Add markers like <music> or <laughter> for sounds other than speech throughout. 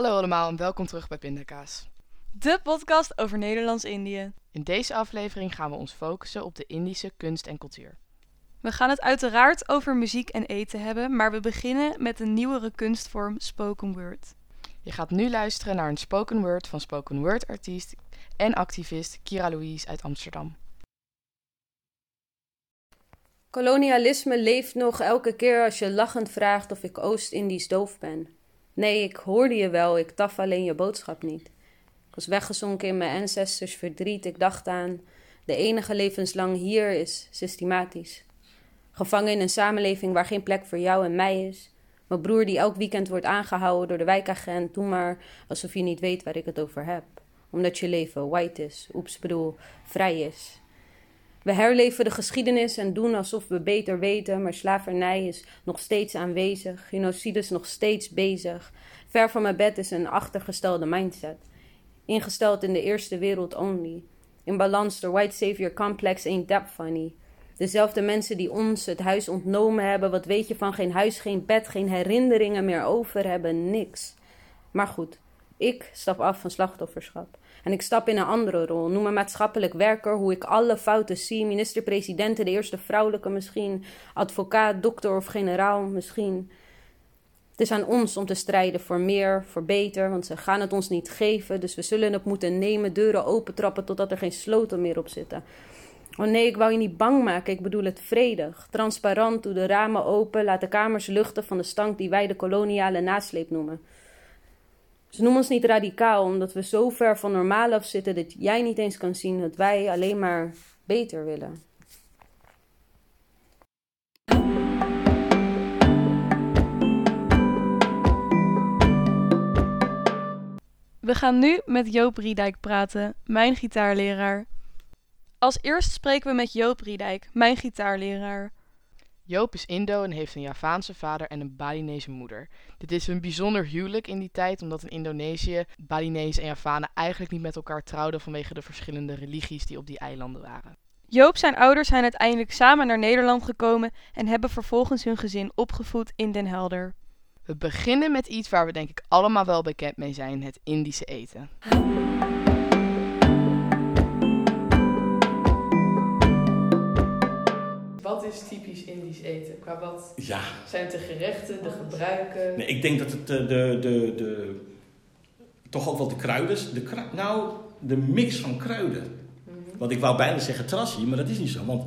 Hallo allemaal en welkom terug bij Pindakaas. De podcast over Nederlands-Indië. In deze aflevering gaan we ons focussen op de Indische kunst en cultuur. We gaan het uiteraard over muziek en eten hebben, maar we beginnen met een nieuwere kunstvorm spoken word. Je gaat nu luisteren naar een spoken word van spoken word artiest en activist Kira Louise uit Amsterdam. Kolonialisme leeft nog elke keer als je lachend vraagt of ik Oost-Indisch doof ben. Nee, ik hoorde je wel, ik taf alleen je boodschap niet. Ik was weggezonken in mijn ancestors verdriet. Ik dacht aan de enige levenslang hier is systematisch. Gevangen in een samenleving waar geen plek voor jou en mij is. Mijn broer die elk weekend wordt aangehouden door de wijkagent. Doe maar alsof je niet weet waar ik het over heb. Omdat je leven white is. Oeps, bedoel, vrij is. We herleven de geschiedenis en doen alsof we beter weten, maar slavernij is nog steeds aanwezig, genocide is nog steeds bezig. Ver van mijn bed is een achtergestelde mindset, ingesteld in de eerste wereld only. In balans, de white savior complex ain't that funny. Dezelfde mensen die ons het huis ontnomen hebben, wat weet je van geen huis, geen bed, geen herinneringen meer over hebben, niks. Maar goed, ik stap af van slachtofferschap. En ik stap in een andere rol. Noem me maatschappelijk werker, hoe ik alle fouten zie. Minister-president, de eerste vrouwelijke misschien. Advocaat, dokter of generaal misschien. Het is aan ons om te strijden voor meer, voor beter, want ze gaan het ons niet geven. Dus we zullen het moeten nemen, deuren opentrappen totdat er geen sloten meer op zitten. Oh nee, ik wou je niet bang maken, ik bedoel het vredig. Transparant, doe de ramen open, laat de kamers luchten van de stank die wij de koloniale nasleep noemen. Ze noemen ons niet radicaal, omdat we zo ver van normaal af zitten dat jij niet eens kan zien dat wij alleen maar beter willen. We gaan nu met Joop Riedijk praten, mijn gitaarleraar. Als eerst spreken we met Joop Riedijk, mijn gitaarleraar. Joop is Indo en heeft een Javaanse vader en een Balinese moeder. Dit is een bijzonder huwelijk in die tijd, omdat in Indonesië Balinese en Javanen eigenlijk niet met elkaar trouwden vanwege de verschillende religies die op die eilanden waren. Joop zijn ouders zijn uiteindelijk samen naar Nederland gekomen en hebben vervolgens hun gezin opgevoed in Den Helder. We beginnen met iets waar we denk ik allemaal wel bekend mee zijn, het Indische eten. Is typisch Indisch eten? Qua wat Ja, zijn de gerechten, de gebruiken? nee, ik denk dat het de, de, de, de toch ook wel de kruiden, de nou, de mix van kruiden. Mhm. Want ik wou bijna zeggen trassie, maar dat is niet zo. Want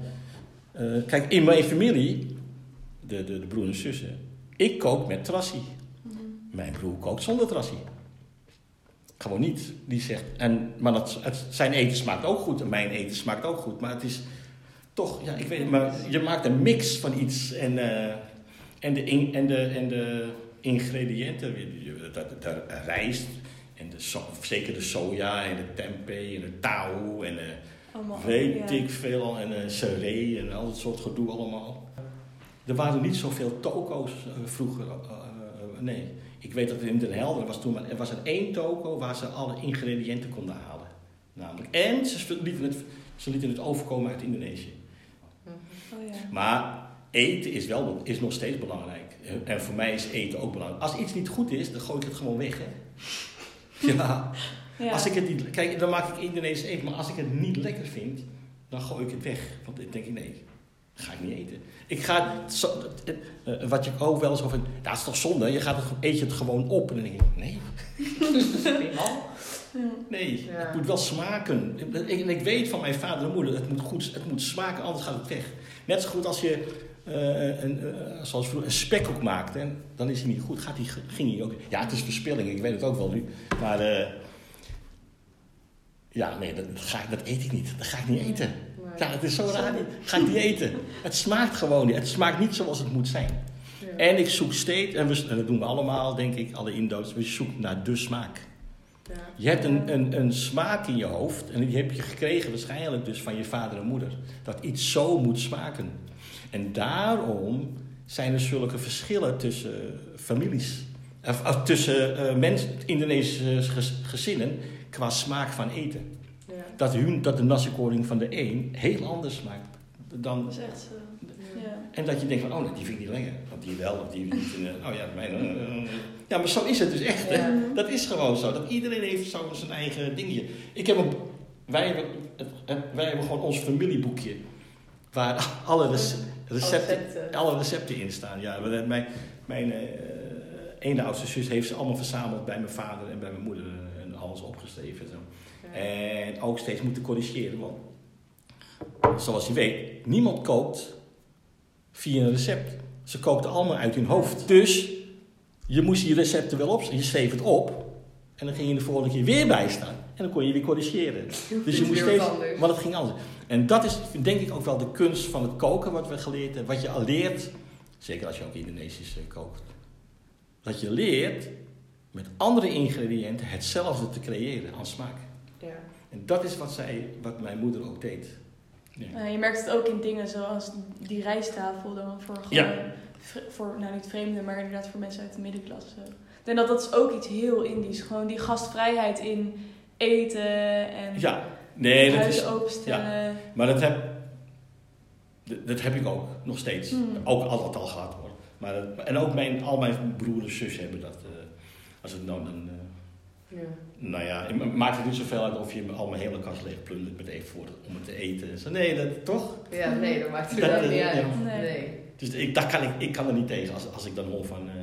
eh, kijk, in mijn familie, de, de, de broer en zussen, ik kook met trassie. Mijn broer kookt zonder trassie. Gewoon niet. Die zegt, en, maar dat, het, zijn eten smaakt ook goed en mijn eten smaakt ook goed. Maar het is toch, ja, ik weet het, maar je maakt een mix van iets en, eh, en, de, in- en, de, en de ingrediënten, de, de rijst en de so, zeker de soja en de tempeh en de tau en de, weet ik veel en uh, seree en al dat soort gedoe allemaal. Er waren niet zoveel toko's eh, vroeger, eh, eh, nee. Ik weet dat in Den Helder was toen, maar er was er één toko waar ze alle ingrediënten konden halen. Namelijk. En ze lieten het, ze lieten het overkomen uit Indonesië. Maar eten is, wel, is nog steeds belangrijk. En voor mij is eten ook belangrijk. Als iets niet goed is, dan gooi ik het gewoon weg. Hè? <laughs> Ja. Als ik het niet, kijk, dan maak ik Indonesisch eten. Maar als ik het niet lekker vind, dan gooi ik het weg. Want dan denk ik, nee, dat ga ik niet eten. Ik ga, zo- eh, wat je ook wel eens over, dat is toch zonde? Je gaat het, eet je het gewoon op. En dan denk ik, nee. <laughs> Nee, Ja. het moet wel smaken. Ik, en ik weet van mijn vader en moeder, het moet, goed, het moet smaken, anders gaat het weg. Net zo goed als je, eh, een, eh, zoals vroeger, een spekkoek maakt, hè, dan is hij niet goed. Gaat die, ging hij ook. Ja, het is verspilling, ik weet het ook wel nu. Maar eh, ja, nee, dat, ga, ik- dat eet ik niet. Dat ga ik niet eten. Ja, het is zo raar. Dat ga ik niet eten. Het smaakt gewoon niet. Het smaakt niet zoals het moet zijn. En ik zoek steeds, en, we, en dat doen we allemaal, denk ik, alle Indo's, we zoeken naar de smaak. Je hebt een, een, een smaak in je hoofd en die heb je gekregen waarschijnlijk dus van je vader en moeder. Dat iets zo moet smaken. En daarom zijn er zulke verschillen tussen families. Of, of tussen eh mensen, Indonesische gezinnen qua smaak van eten. Dat, hun, dat de nasi van de een heel anders smaakt dan... Dat is echt zo. Ja. En dat je denkt van, oh, nee, die vind ik niet lekker. Want die wel, of die niet. Eh, oh ja, mijn. eh. Ja, maar zo is het dus echt. Hè? Dat is gewoon zo. Dat iedereen heeft zo zijn eigen dingetje. Ik heb een, wij, hebben, het- wij hebben gewoon ons familieboekje. Waar alle rec- recepten, recepten. alle recepten in staan. Ja, mijn mijn eh, ene oudste zus heeft ze allemaal verzameld bij mijn vader en bij mijn moeder. eh, En alles opgeschreven. Zo. En ook steeds moeten corrigeren. Want zoals je weet, niemand kookt via een recept. Ze kookten allemaal uit hun hoofd. Dus je moest die recepten wel op. Je schreef het op. En dan ging je de volgende keer weer bij staan. En dan kon je weer corrigeren. Dus je moest steeds. Want het ging anders. En dat is denk ik ook wel de kunst van het koken wat we geleerd hebben. Wat je al leert. Zeker als je ook Indonesisch eh, kookt. Dat je leert met andere ingrediënten hetzelfde te creëren aan smaak. Ja. En dat is wat, zij, wat mijn moeder ook deed. Ja. Eh, je merkt het ook in dingen zoals die rijsttafel dan voor gewoon, Ja. Voor, nou niet vreemden, maar inderdaad voor mensen uit de middenklasse. Ik denk dat dat is ook iets heel Indisch. Gewoon die gastvrijheid in eten en Ja, nee, dat huizen is, openstellen. maar dat heb, dat- heb ik ook nog steeds. Hmm. Ook altijd al gehad hoor. Maar, dat- en ook mijn, al mijn broers en zus hebben dat. eh, als het nou dan, eh, Ja. nou ja, het maakt het niet zoveel uit of je al mijn hele kast leeg plundert met even voor om het te eten. Zo, nee, dat toch? ja, nee, dat maakt het Dat, wel eh, niet uit. ja. Nee. Nee. Dus ik, daar kan ik, ik kan er niet tegen als, als ik dan hoor van. eh,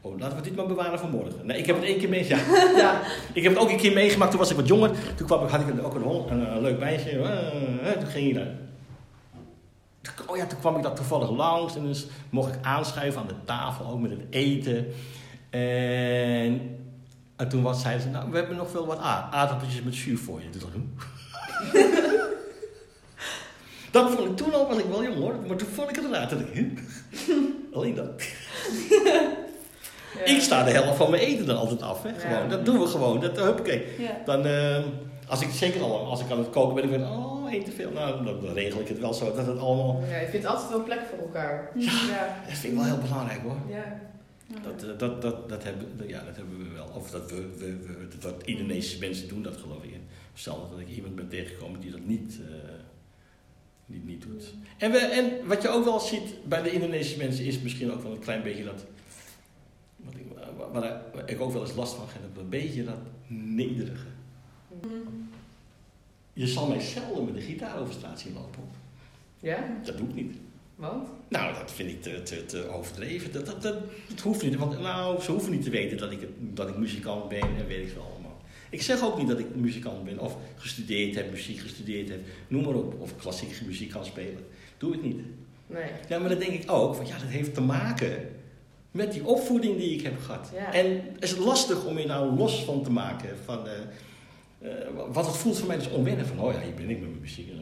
oh, laten we dit maar bewaren voor morgen. Nee, ik heb het één keer mee. Ja, <laughs> Ja. Ik heb het ook een keer meegemaakt, toen was ik wat jonger. Toen kwam ik, had ik ook een, hond, een, een leuk meisje. eh, eh, toen ging hij daar. Oh ja, toen kwam ik dat toevallig langs. En dus mocht ik aanschuiven aan de tafel, ook met het eten. En, en toen was, zeiden ze, nou, we hebben nog wel wat aardappeltjes met zuur voor je. Toen dacht? <laughs> Dat vond ik toen al, was ik wel jong hoor. Maar toen vond ik het raar. Ik, "Huh?" <laughs> Alleen dat. <laughs> Ja. Ik sta de helft van mijn eten dan altijd af. Hè? Gewoon. Ja. Dat doen we gewoon. Dat, huppakee. Ja. Dan, eh, als ik zeker al, als ik aan het koken ben, ik ben oh, één te veel. Nou, dan, regel ik het wel zo dat het allemaal. Ja, je vindt altijd wel plek voor elkaar. Ja. Dat vind ik wel heel belangrijk hoor. Ja. Dat, eh, dat, dat, dat, hebben, dat- ja, dat hebben we wel. Of dat we, we, we dat, dat Indonesische mensen doen dat geloof ik. Stel dat ik iemand ben tegengekomen die dat niet, eh, niet, niet doet. En, we, en wat je ook wel ziet bij de Indonesische mensen is misschien ook wel een klein beetje dat. Wat ik, waar, ik ook wel eens last van heb, een beetje dat nederige. Je zal mij zelden met de gitaar over straat zien lopen. Ja? Dat doe ik niet. Want? Nou, dat vind ik te, te, te overdreven. Dat, dat, dat, dat hoeft niet. Want nou, ze hoeven niet te weten dat ik, het, dat ik muzikant ben en weet ik veel allemaal. Ik zeg ook niet dat ik muzikant ben of gestudeerd heb, muziek gestudeerd heb, noem maar op. Of klassieke muziek kan spelen. Doe ik niet. Nee. Ja, maar dan denk ik ook, van ja, dat heeft te maken met die opvoeding die ik heb gehad. Ja. En is het lastig om je nou los van te maken van... eh, eh, wat het voelt voor mij is onwennen van, oh ja, hier ben ik met mijn muziek.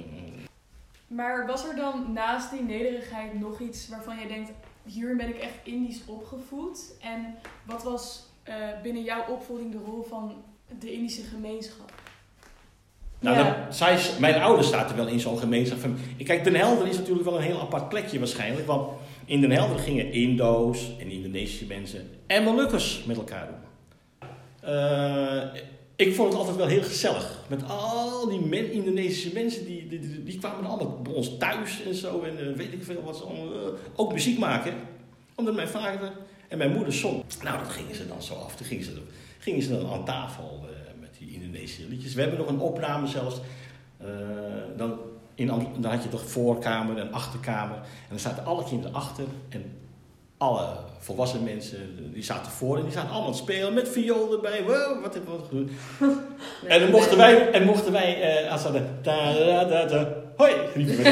Maar was er dan naast die nederigheid nog iets waarvan jij denkt, hierin ben ik echt Indisch opgevoed? En wat was eh, binnen jouw opvoeding de rol van de Indische gemeenschap? Nou, Ja. dan- zij, mijn ouders zaten wel in zo'n gemeenschap. van- Kijk, Den Helder is natuurlijk wel een heel apart plekje waarschijnlijk. Want in Den Helder gingen Indo's en Indonesische mensen en Molukkers met elkaar doen. Eh, ik vond het altijd wel heel gezellig. Met al die men, Indonesische mensen, die, die, die, die kwamen allemaal bij ons thuis en zo. En eh, weet ik veel wat ze allemaal, eh, ook muziek maken. Omdat mijn vader en mijn moeder zong. Nou, dat gingen ze dan zo af. Toen gingen ze, gingen ze dan aan tafel eh, met die Indonesische liedjes. We hebben nog een opname zelfs. Eh, dan, in, dan had je toch voorkamer en achterkamer. En dan zaten alle kinderen achter. En alle volwassen mensen, die zaten voor en die zaten allemaal spelen met viool erbij. Wow, wat hebben we gedaan? <laughs> En dan mochten wij, en mochten wij uh, als dat da hoi, riepen we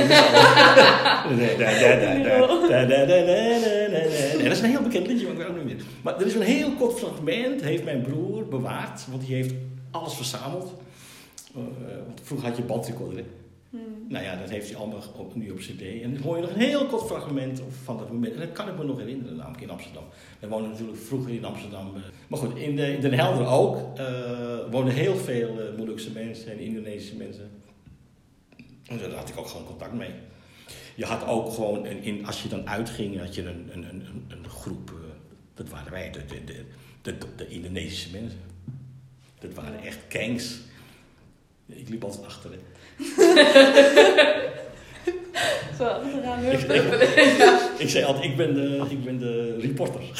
En Dat is een heel bekend liedje, maar ik weet ook niet meer. Maar er is een heel kort fragment, heeft mijn broer bewaard, want die heeft alles verzameld. Uh, vroeger had je bandrecorder, Hmm. Nou ja, dat heeft hij allemaal nu op cd. En dan hoor je nog een heel kort fragment van dat moment. En dat kan ik me nog herinneren, namelijk in Amsterdam. We woonden natuurlijk vroeger in Amsterdam. eh, Maar goed, in, in Den Helder ook. eh woonden heel veel uh, mensen en Indonesische mensen. En daar had ik ook gewoon contact mee. Je had ook gewoon, een, in, als je dan uitging, had je een, een, een, een- groep. dat waren wij, de, de, de, de, Indonesische mensen. Dat waren echt gangs. Ik liep altijd achter. <laughs> Zo, Ik, ik zei altijd, ik ben de, ik ben de reporter. <laughs>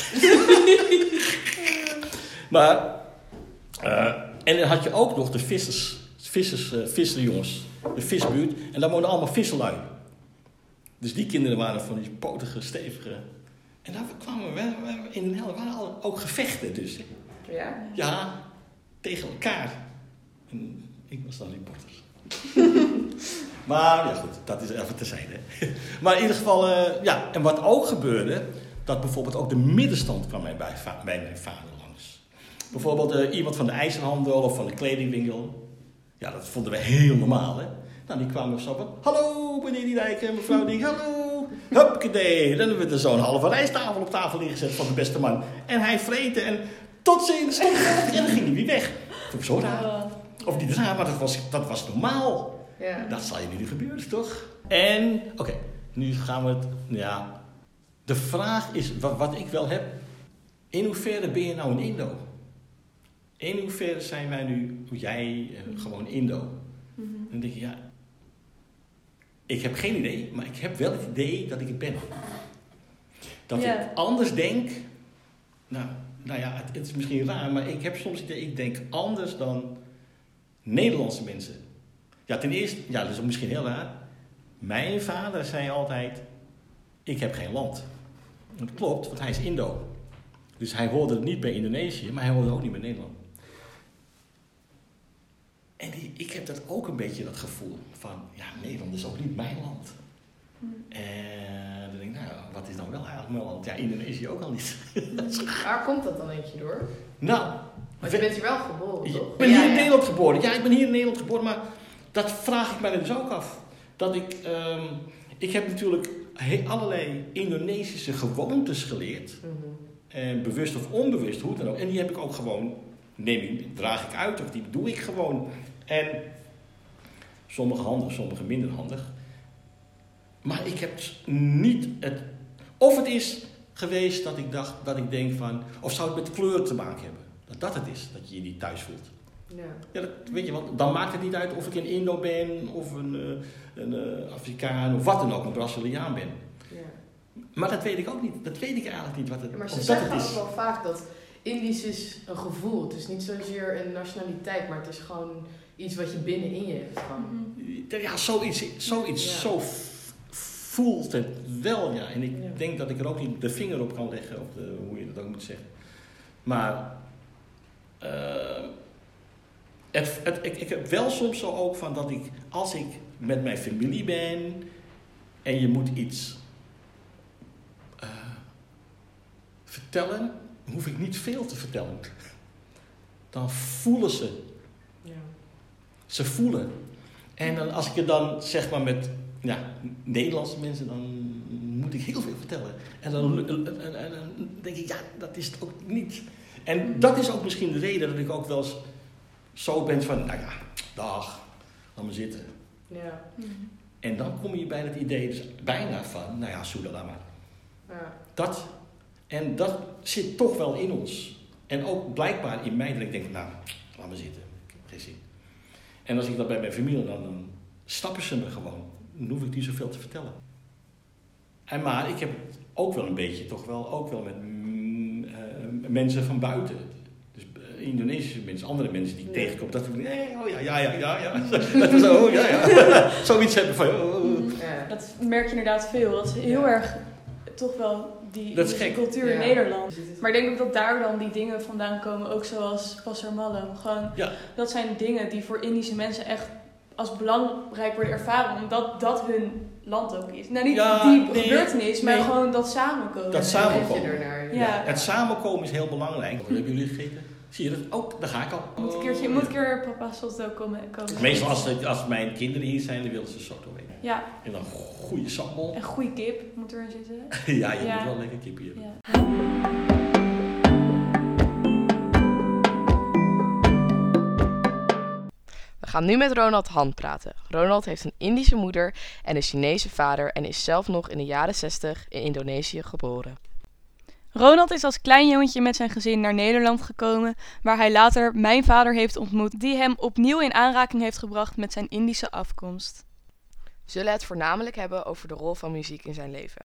maar, eh, en dan had je ook nog de vissers, vissers, eh visserjongens, de visbuurt. En daar woonden allemaal visserlui. Dus die kinderen waren van die potige, stevige. En daar kwamen we, in Den Helder waren al- ook gevechten dus. Ja? Ja, tegen elkaar. Ik was dan reporter. <laughs> maar ja goed, dat is even terzijde. <laughs> maar in ieder geval, eh, ja, en wat ook gebeurde, dat bijvoorbeeld ook de middenstand kwam bij, bij mijn vader langs. Bijvoorbeeld eh, iemand van de ijzerhandel of van de kledingwinkel. Ja, dat vonden we heel normaal, hè. Nou, die kwamen zo van, hallo meneer Die Dijk en mevrouw Die, hallo. Huppakee, dan hebben we er zo'n halve rijsttafel op tafel neergezet van de beste man. En hij vreten en tot ziens. En dan ging hij weer weg. Zo raar. Of niet raar, maar dat was, dat was normaal. Ja. Dat zal je nu niet gebeuren, toch? En, oké, nu gaan we het, ja. De vraag is, wat, wat ik wel heb, in hoeverre ben je nou een Indo? In hoeverre zijn wij nu, jij, eh, gewoon Indo? Dan denk je, ja, ik heb geen idee, maar ik heb wel het idee dat ik het ben. Dat Ja. ik anders denk, nou, nou ja, het, het is misschien raar, maar ik heb soms het idee, ik denk anders dan Nederlandse mensen. Ja, ten eerste, ja, dat is misschien heel raar. Mijn vader zei altijd, ik heb geen land. Dat klopt, want hij is Indo. Dus hij hoorde niet bij Indonesië, maar hij hoorde ook niet bij Nederland. En die, ik heb dat ook een beetje dat gevoel van, ja, Nederland is ook niet mijn land. En dan denk ik, nou, wat is dan wel eigenlijk mijn land? Ja, Indonesië ook al niet. <laughs> Waar komt dat dan denk je door? nou, Want je bent hier wel geboren, ik toch? ben hier in. Nederland geboren. Ja, ik ben hier in Nederland geboren, maar dat vraag ik mij dus ook af. Dat ik, ehm, ik heb natuurlijk allerlei Indonesische gewoontes geleerd. Mhm. En bewust of onbewust, hoe dan ook. En die heb ik ook gewoon, neem ik, draag ik uit of die doe ik gewoon. En sommige handig, sommige minder handig. Maar ik heb niet het. Of het is geweest dat ik dacht, dat ik denk van. Of zou het met kleur te maken hebben? Dat dat het is, dat je je niet thuis voelt. Ja. Ja, dat, weet je, want dan maakt het niet uit of ik een Indo ben, of een, eh, een eh, Afrikaan, of wat dan ook, een Braziliaan ben. Ja. Maar dat weet ik ook niet. Dat weet ik eigenlijk niet wat het, Ja, maar ze zeggen het ook is. wel vaak dat Indisch is een gevoel. Het is niet zozeer een nationaliteit, maar het is gewoon iets wat je binnenin je hebt. Gewoon. Ja, zoiets, zoiets Ja. zo voelt het wel, ja. En ik Ja. denk dat ik er ook niet de vinger op kan leggen, of de, hoe je dat ook moet zeggen. Maar eh, het, het, ik, ik heb wel soms zo ook van dat ik, als ik met mijn familie ben en je moet iets eh, vertellen, hoef ik niet veel te vertellen. Dan voelen ze Ja. ze voelen. En dan, als ik het dan zeg maar met ja, Nederlandse mensen, dan moet ik heel veel vertellen. En dan, en, en- en dan denk ik, ja, dat is het ook niet. En dat is ook misschien de reden dat ik ook wel eens zo ben van, nou ja, dag, laat maar zitten. Ja. En dan kom je bij het idee dus bijna van, nou ja, Soedalama. Ja. Dat, en dat zit toch wel in ons. En ook blijkbaar in mij dat ik denk, nou, laat maar zitten. Ik heb geen zin. En als ik dat bij mijn familie dan, dan snappen ze me gewoon. Dan hoef ik niet zoveel te vertellen. En maar ik heb ook wel een beetje, toch wel, ook wel met mensen van buiten. Dus eh, Indonesische mensen, andere mensen die ik Ja. tegenkom. Dat ik hey, oh ja, ja, ja, ja, ja. <laughs> Dat zo, oh, ja, ja. <laughs> Zoiets hebben van, oh, oh, oh. Ja. Dat merk je inderdaad veel. Dat is heel Ja. erg toch wel die Dat is die gek. cultuur in. Nederland. Maar ik denk ook dat daar dan die dingen vandaan komen, ook zoals Passer Mallam. Gewoon, Ja. dat zijn dingen die voor Indische mensen echt als belangrijk worden ervaren, omdat dat hun land ook is. Nou, niet Ja, die nee, gebeurtenis, maar nee. gewoon dat samenkomen. Dat En samen- dan leef je ernaar. Ja. Het samenkomen is heel belangrijk. Wat hebben jullie gegeten? Zie je dat? Oh, daar ga ik al. Moet een keertje, moet een keer papa Soto komen. komen Meestal als, als mijn kinderen hier zijn, dan willen ze soto eten. Ja, En dan goede sambal. en goede kip moet erin zitten. <laughs> ja, je Ja. moet wel lekker kipje hebben. Ja. Gaan nu met Ronald Han praten. Ronald heeft een Indische moeder en een Chinese vader en is zelf nog in de jaren 60 in Indonesië geboren. Ronald is als klein jongetje met zijn gezin naar Nederland gekomen, waar hij later mijn vader heeft ontmoet, die hem opnieuw in aanraking heeft gebracht met zijn Indische afkomst. zullen het voornamelijk hebben over de rol van muziek in zijn leven.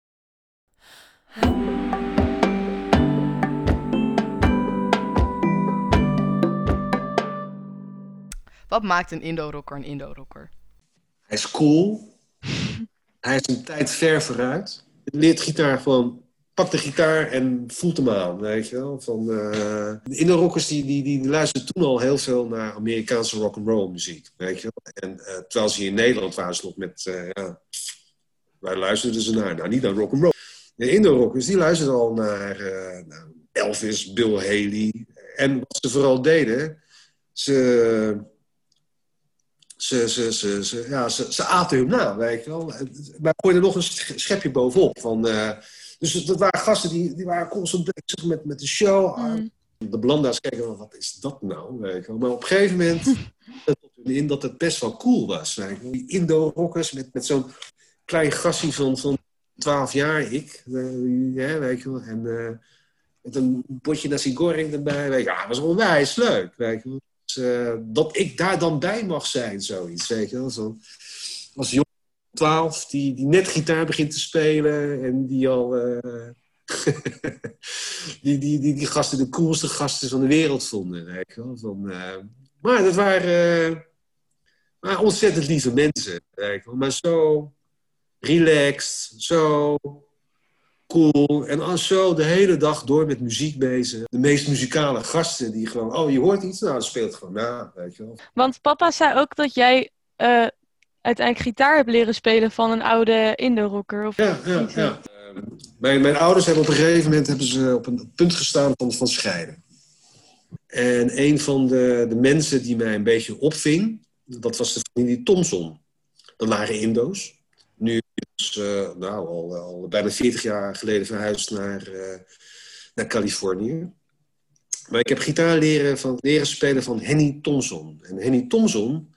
Wat maakt een Indo-rocker een Indo-rocker? Hij is cool. <laughs> Hij is een tijd ver vooruit. Leert gitaar van pak de gitaar en voelt hem aan, weet je wel. Van, uh, de Indo-rockers die, die, die luisterden toen al heel veel naar Amerikaanse rock and roll muziek, weet je wel. En uh, terwijl ze hier in Nederland waren ze nog met, uh, ja, waar luisterden ze naar? Nou, niet naar rock and roll. De Indo-rockers die luisterden al naar nou, Elvis, Bill Haley. En wat ze vooral deden, ze ze, ze, ze, ze, ja, ze, ze aten hun na, weet je wel. Maar gooiden er nog een schepje bovenop. Van, uh, dus dat waren gasten die, die waren constant bezig met, met de show. Mm. De Blanda's keken van, wat is dat nou? Weet je wel. Maar op een gegeven moment <laughs> in dat het best wel cool was. Weet je wel. Die Indo-rockers met, met zo'n klein gastie van, van 12 jaar, ik. Uh, ja, weet je wel. En uh, met een potje nasi goreng erbij. Weet je. Ja, dat was onwijs leuk. Weet je wel. Uh, dat ik daar dan bij mag zijn, zoiets. Weet je wel? Zo, als jong 12 die, die net gitaar begint te spelen en die al. Uh, <laughs> die, die, die, die gasten de coolste gasten van de wereld vonden. Weet je wel? Van, uh, maar dat waren, waren ontzettend lieve mensen. Weet je wel? Maar zo relaxed, zo cool. En als zo de hele dag door met muziek bezig. De meest muzikale gasten die gewoon, oh je hoort iets, nou speelt gewoon na, weet je wel. Want papa zei ook dat jij uh, uiteindelijk gitaar hebt leren spelen van een oude Indo-rocker. Of ja, ja, ja. Uh, mijn, mijn ouders hebben op een gegeven moment hebben ze op een punt gestaan van, van scheiden. En een van de, de mensen die mij een beetje opving, dat was de familie Thomson. Dat waren Indo's. Nu is uh, nou, al, al, bijna 40 jaar geleden verhuisd naar, uh, naar Californië. Maar ik heb gitaar leren, van, leren spelen van Henny Thompson. En Henny Thompson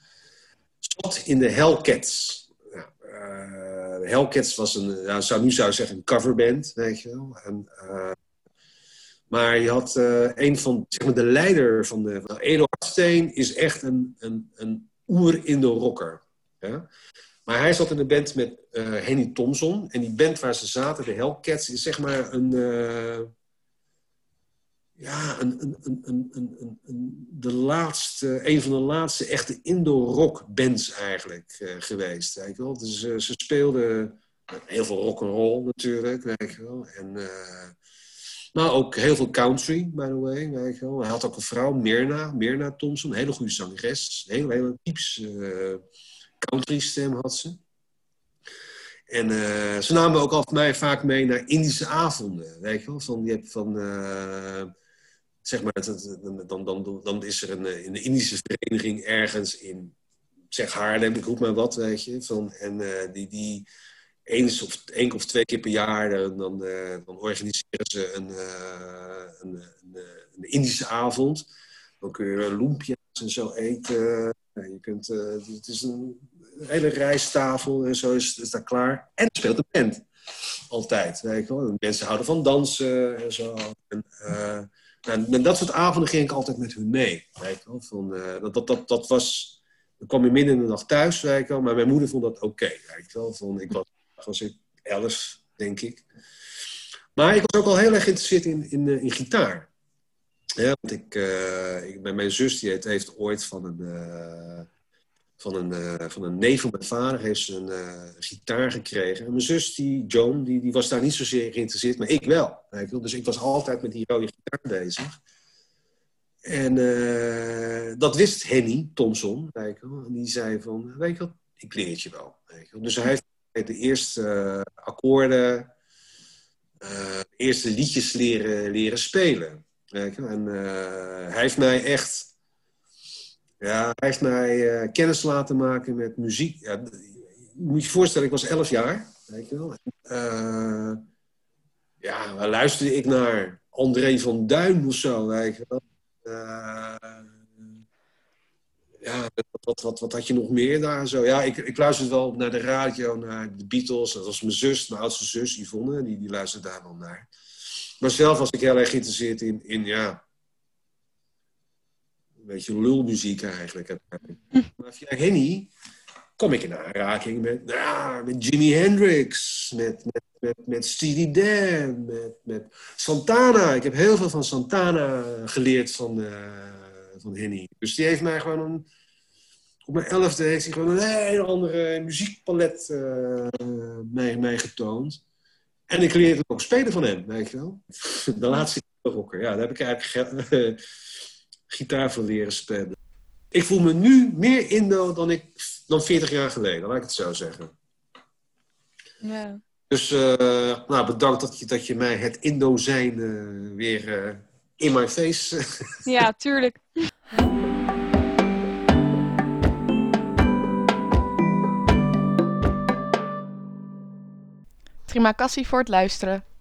zat in de Hellcats. Ja, uh, Hellcats was een, ja, zou, nu zou zeggen, een coverband, weet je wel. En, maar je had een van, zeg maar, de leider van de... Van Edo Hartsteen is echt een, een, een oer-Indo-rocker. Ja? Maar hij zat in de band met uh, Henny Thompson. En die band waar ze zaten, de Hellcats, is zeg maar een... Uh, ja, een, een, een, een, een, de laatste, een van de laatste echte Indo-rock bands eigenlijk uh, geweest. Weet je wel? Dus ze speelden heel veel rock and roll natuurlijk, weet je wel. En, maar ook heel veel country, by the way. Weet je wel. Hij had ook een vrouw, Mirna, Mirna Thompson, een hele goede zangeres. Een hele, hele typisch country stem had ze. En uh, ze namen ook altijd mij vaak mee naar Indische avonden. Weet je wel? Van, je hebt van, uh, zeg maar, dan, dan, dan is er een, eh, in de Indische vereniging ergens in, zeg Haarlem, ik roep maar wat, weet je. Van, en die, die eens of één of twee keer per jaar, dan, dan, organiseren ze een, een, een, een, Indische avond. Dan kun je lumpia's en zo eten. je kunt, het is een hele rijsttafel en zo is, is daar klaar. En speelt een band. Altijd, weet wel. Mensen houden van dansen en zo. En, uh, en, dat soort avonden ging ik altijd met hun mee. Weet wel. Van, uh, dat, dat, dat, dat was... Dan kwam je midden in de nacht thuis, weet wel. Maar mijn moeder vond dat oké, okay, wel. Ik was, was ik elf, denk ik. Maar ik was ook al heel erg geïnteresseerd in, in, in gitaar. Ja, want ik, uh, ik, mijn zus die heeft, heeft ooit van een van een, uh, van een neef van mijn vader heeft ze een uh, gitaar gekregen. En mijn zus, die, Joan, die, die was daar niet zozeer geïnteresseerd, maar ik wel. Dus ik was altijd met die rode gitaar bezig. En uh, dat wist Henny Thompson, weet En die zei van, weet je wat, ik leer het je wel. Dus hij heeft de eerste akkoorden, de eerste liedjes leren, leren spelen. En hij heeft mij echt ja, hij heeft mij uh, kennis laten maken met muziek. Ja, moet je voorstellen, ik was 11 jaar. Weet je wel. Uh, ja, waar luisterde ik naar? André van Duin of zo. Uh, ja, wat, wat, wat, had je nog meer daar zo? Ja, ik, ik luisterde wel naar de radio, naar de Beatles. Dat was mijn zus, mijn oudste zus Yvonne, die, die luisterde daar wel naar. Maar zelf was ik heel erg geïnteresseerd in, in ja, beetje lulmuziek eigenlijk. Maar via Henny kwam ik in aanraking met, nou, met Jimi Hendrix, met, met, met, met Steely Dan, met, met Santana. Ik heb heel veel van Santana geleerd van, uh, van Henny. Dus die heeft mij gewoon een, op mijn elfde heeft hij gewoon een hele andere muziekpalet uh, mij, mij getoond. En ik leerde ook spelen van hem, weet je wel. <laughs> De laatste rocker, ja, daar heb ik eigenlijk <laughs> gitaar voor leren spelen. Ik voel me nu meer Indo dan, ik, dan 40 jaar geleden, laat ik het zo zeggen. Ja. Dus uh, nou, bedankt dat je, dat je mij het Indo-zijn uh, weer uh, in my face... <laughs> ja, tuurlijk. Terima kasih voor het luisteren.